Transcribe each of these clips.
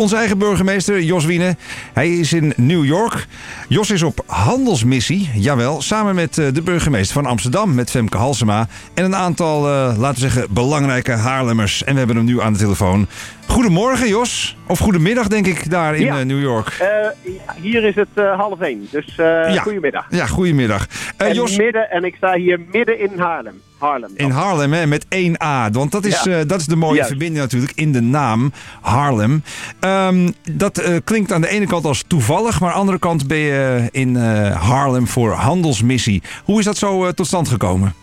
Onze eigen burgemeester, Jos Wiene. Hij is in New York. Jos is op handelsmissie, jawel, samen met eh, de burgemeester van Amsterdam, met Femke Halsema. En een aantal, uh, laten we zeggen, belangrijke Haarlemmers. En we hebben hem nu aan de telefoon. Goedemorgen, Jos. Of goedemiddag, denk ik, daar in ja. New York. Uh, hier is het half één, dus ja. goedemiddag. Ja, goedemiddag. Jos... midden, en ik sta hier midden in Haarlem. Harlem. In Haarlem, hè, met één A. Want dat is, ja. dat is de mooie verbinding natuurlijk in de naam Haarlem. Um, dat uh, klinkt aan de ene kant als toevallig, maar aan de andere kant ben je in uh, Haarlem voor handelsmissie. Hoe is dat zo tot stand gekomen?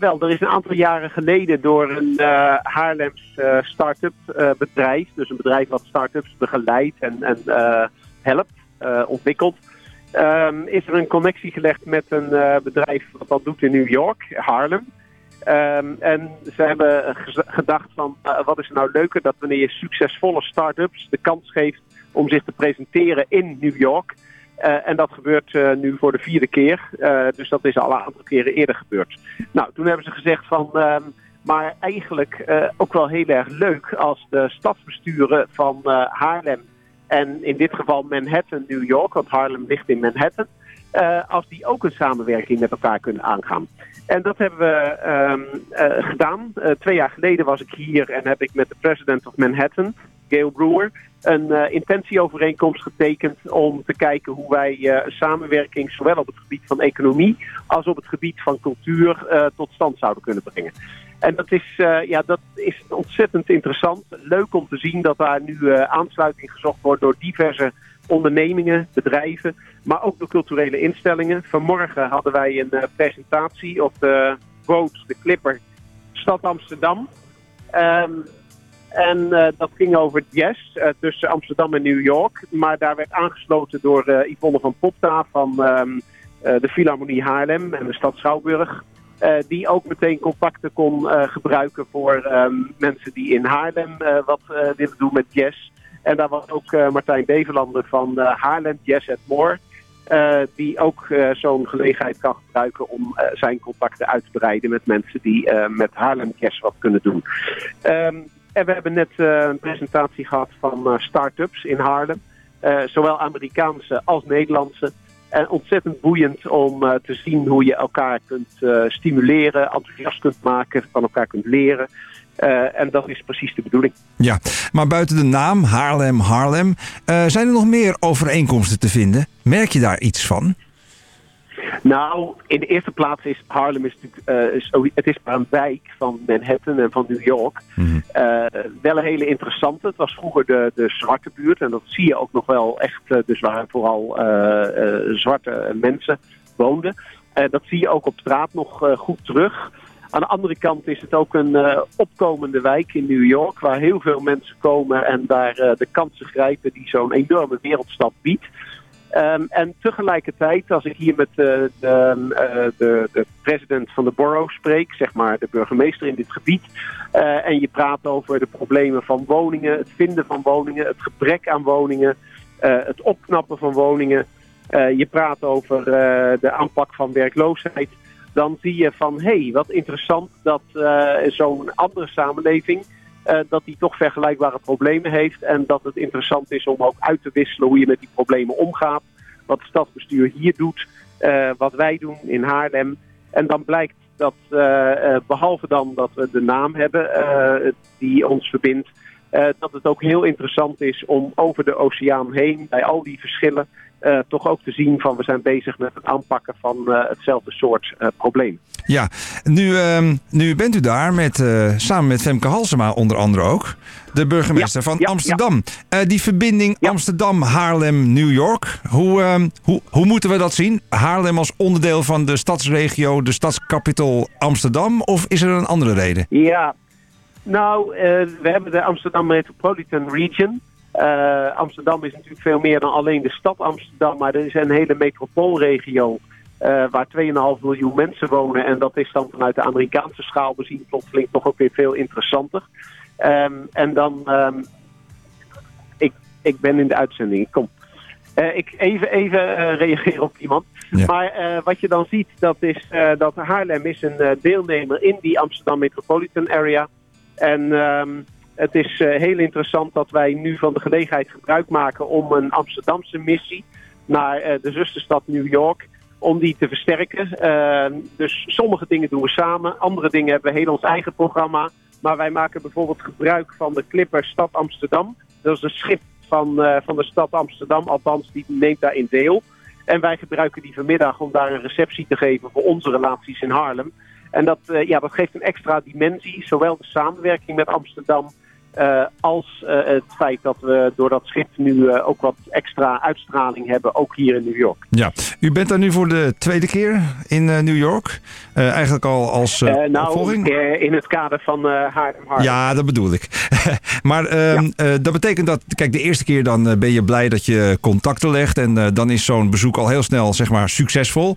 wel, er is een aantal jaren geleden door een Haarlems start-up bedrijf, dus een bedrijf wat start-ups begeleidt en, en helpt, ontwikkelt, um, is er een connectie gelegd met een bedrijf wat dat doet in New York, Haarlem. Um, en ze hebben gedacht van uh, wat is nou leuker dat wanneer je succesvolle start-ups de kans geeft om zich te presenteren in New York. Uh, en dat gebeurt nu voor de vierde keer. dus dat is al een aantal keren eerder gebeurd. Nou, toen hebben ze gezegd van um, maar eigenlijk ook wel heel erg leuk als de stadsbesturen van Haarlem en in dit geval Manhattan, New York, want Haarlem ligt in Manhattan. Uh, als die ook een samenwerking met elkaar kunnen aangaan. En dat hebben we um, uh, gedaan. Uh, twee jaar geleden was ik hier en heb ik met de president of Manhattan, Gail Brewer, een intentieovereenkomst getekend om te kijken hoe wij een samenwerking zowel op het gebied van economie als op het gebied van cultuur tot stand zouden kunnen brengen. En dat is, ja, dat is ontzettend interessant. Leuk om te zien dat daar nu aansluiting gezocht wordt door diverse ondernemingen, bedrijven, maar ook door culturele instellingen. Vanmorgen hadden wij een presentatie op de boot, de Clipper, Stad Amsterdam. Um, en uh, dat ging over jazz uh, tussen Amsterdam en New York. Maar daar werd aangesloten door Yvonne van Popta van um, de Philharmonie Haarlem en de stad Schouwburg. die ook meteen contacten kon gebruiken voor um, mensen die in Haarlem wat willen doen met jazz. En daar was ook uh, Martijn Beverlander van uh, Haarlem Jazz at More. Uh, die ook zo'n gelegenheid kan gebruiken om zijn contacten uit te breiden met mensen die met Haarlem Jazz wat kunnen doen. Um, en we hebben net een presentatie gehad van start-ups in Haarlem. zowel Amerikaanse als Nederlandse. En ontzettend boeiend om te zien hoe je elkaar kunt stimuleren, enthousiast kunt maken, van elkaar kunt leren. En dat is precies de bedoeling. Ja, maar buiten de naam Haarlem, Haarlem, zijn er nog meer overeenkomsten te vinden? Merk je daar iets van? Nou, in de eerste plaats is Haarlem is natuurlijk, uh, is, het is maar een wijk van Manhattan en van New York. Mm -hmm. wel een hele interessante. Het was vroeger de, de zwarte buurt en dat zie je ook nog wel echt, dus waar vooral zwarte mensen woonden. dat zie je ook op straat nog goed terug. Aan de andere kant is het ook een opkomende wijk in New York, waar heel veel mensen komen en daar de kansen grijpen die zo'n enorme wereldstad biedt. Um, en tegelijkertijd, als ik hier met uh, de, de, de, president van de borough spreek, zeg maar de burgemeester in dit gebied, en je praat over de problemen van woningen, het vinden van woningen, het gebrek aan woningen, het opknappen van woningen, je praat over de aanpak van werkloosheid dan zie je van hé, hey, wat interessant dat zo'n andere samenleving. Uh, dat die toch vergelijkbare problemen heeft. En dat het interessant is om ook uit te wisselen hoe je met die problemen omgaat. Wat het stadsbestuur hier doet, uh, wat wij doen in Haarlem. En dan blijkt dat, behalve dan dat we de naam hebben die ons verbindt, dat het ook heel interessant is om over de oceaan heen, bij al die verschillen, uh, toch ook te zien van we zijn bezig met het aanpakken van uh, hetzelfde soort uh, probleem. Ja, nu, uh, nu bent u daar met, samen met Femke Halsema onder andere ook, de burgemeester ja, van ja, Amsterdam. Ja. die verbinding Amsterdam, Haarlem, New York, hoe, ehm, hoe, hoe moeten we dat zien? Haarlem als onderdeel van de stadsregio, de stadskapital Amsterdam of is er een andere reden? Ja, nou, we hebben de Amsterdam Metropolitan Region. Uh, Amsterdam is natuurlijk veel meer dan alleen de stad Amsterdam, maar er is een hele metropoolregio uh, waar 2,5 miljoen mensen wonen. En dat is dan vanuit de Amerikaanse schaal bezien plotseling toch ook weer veel interessanter. Um, en dan, um, ik, ik ben in de uitzending, kom. Uh, ik even, even reageren op iemand. Ja. Maar wat je dan ziet, dat is dat Haarlem is een deelnemer in die Amsterdam Metropolitan Area. En um, Het is heel interessant dat wij nu van de gelegenheid gebruik maken om een Amsterdamse missie naar de zusterstad New York om die te versterken. dus sommige dingen doen we samen, andere dingen hebben we heel ons eigen programma. Maar wij maken bijvoorbeeld gebruik van de Clipper Stad Amsterdam. Dat is een schip van, uh, van de stad Amsterdam, althans die neemt daarin deel. En wij gebruiken die vanmiddag om daar een receptie te geven voor onze relaties in Haarlem. En dat, uh, ja, dat geeft een extra dimensie, zowel de samenwerking met Amsterdam uh, als uh, het feit dat we door dat schip nu uh, ook wat extra uitstraling hebben, ook hier in New York. Ja, u bent daar nu voor de tweede keer in New York. eigenlijk al als nou, opvolging? in het kader van Haarlem Ja, dat bedoel ik. maar ehm, ja. dat betekent dat, kijk, de eerste keer dan ben je blij dat je contacten legt en dan is zo'n bezoek al heel snel, zeg maar, succesvol.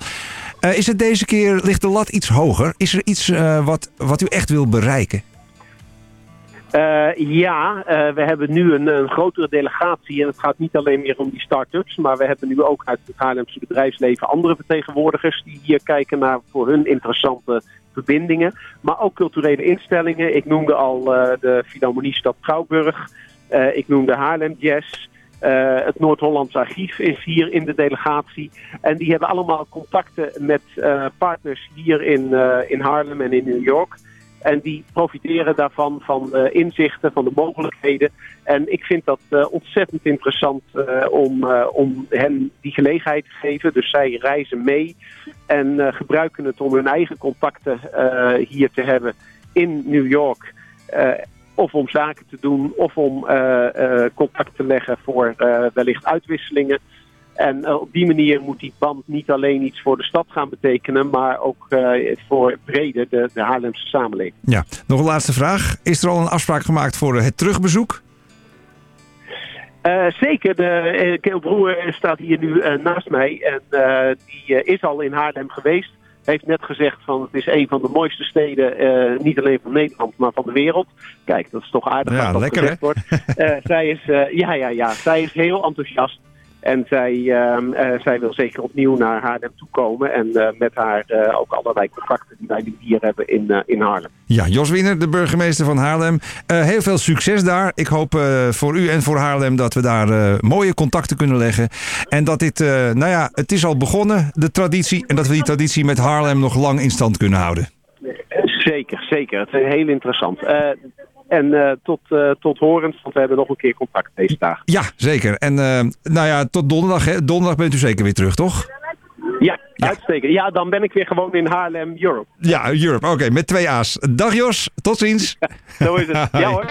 is het deze keer, ligt de lat iets hoger? Is er iets wat, wat u echt wil bereiken? Uh, ja, uh, we hebben nu een, een, grotere delegatie en het gaat niet alleen meer om die start-ups, maar we hebben nu ook uit het Haarlemse bedrijfsleven andere vertegenwoordigers die hier kijken naar voor hun interessante verbindingen, maar ook culturele instellingen. Ik noemde al uh, de Philharmoniestad Trouwburg, ik noemde Haarlem Jazz. het Noord-Hollands Archief is hier in de delegatie. En die hebben allemaal contacten met partners hier in, in Haarlem en in New York. En die profiteren daarvan van uh, inzichten, van de mogelijkheden. En ik vind dat uh, ontzettend interessant uh, om, om hen die gelegenheid te geven. Dus zij reizen mee en gebruiken het om hun eigen contacten hier te hebben in New York. of om zaken te doen, of om contact te leggen voor wellicht uitwisselingen. En uh, op die manier moet die band niet alleen iets voor de stad gaan betekenen, maar ook uh, voor breder de, de Haarlemse samenleving. Ja, nog een laatste vraag. Is er al een afspraak gemaakt voor het terugbezoek? Uh, zeker, de Keel Broer staat hier nu naast mij en die is al in Haarlem geweest. Heeft net gezegd van het is een van de mooiste steden, niet alleen van Nederland, maar van de wereld. Kijk, dat is toch aardig ja, dat lekker, gezegd wordt. zij, is, ja, ja, ja, zij is heel enthousiast. En zij, uh, uh, zij wil zeker opnieuw naar Haarlem toekomen. En uh, met haar ook allerlei contacten die wij hier hebben in, in Haarlem. Ja, Jos Wiener, de burgemeester van Haarlem. heel veel succes daar. Ik hoop voor u en voor Haarlem dat we daar mooie contacten kunnen leggen. En dat dit, nou ja, het is al begonnen, de traditie. En dat we die traditie met Haarlem nog lang in stand kunnen houden. Zeker, zeker. Het is heel interessant. En uh, tot, uh, tot horens, want we hebben nog een keer contact deze dagen. Ja, zeker. En uh, nou ja, tot donderdag. Hè? Donderdag bent u zeker weer terug, toch? Ja, ja. uitstekend. Ja, dan ben ik weer gewoon in Haarlem, Europe. Ja, Europe. Oké, okay, met twee A's. Dag Jos, tot ziens. Ja, zo is het. ja hoor.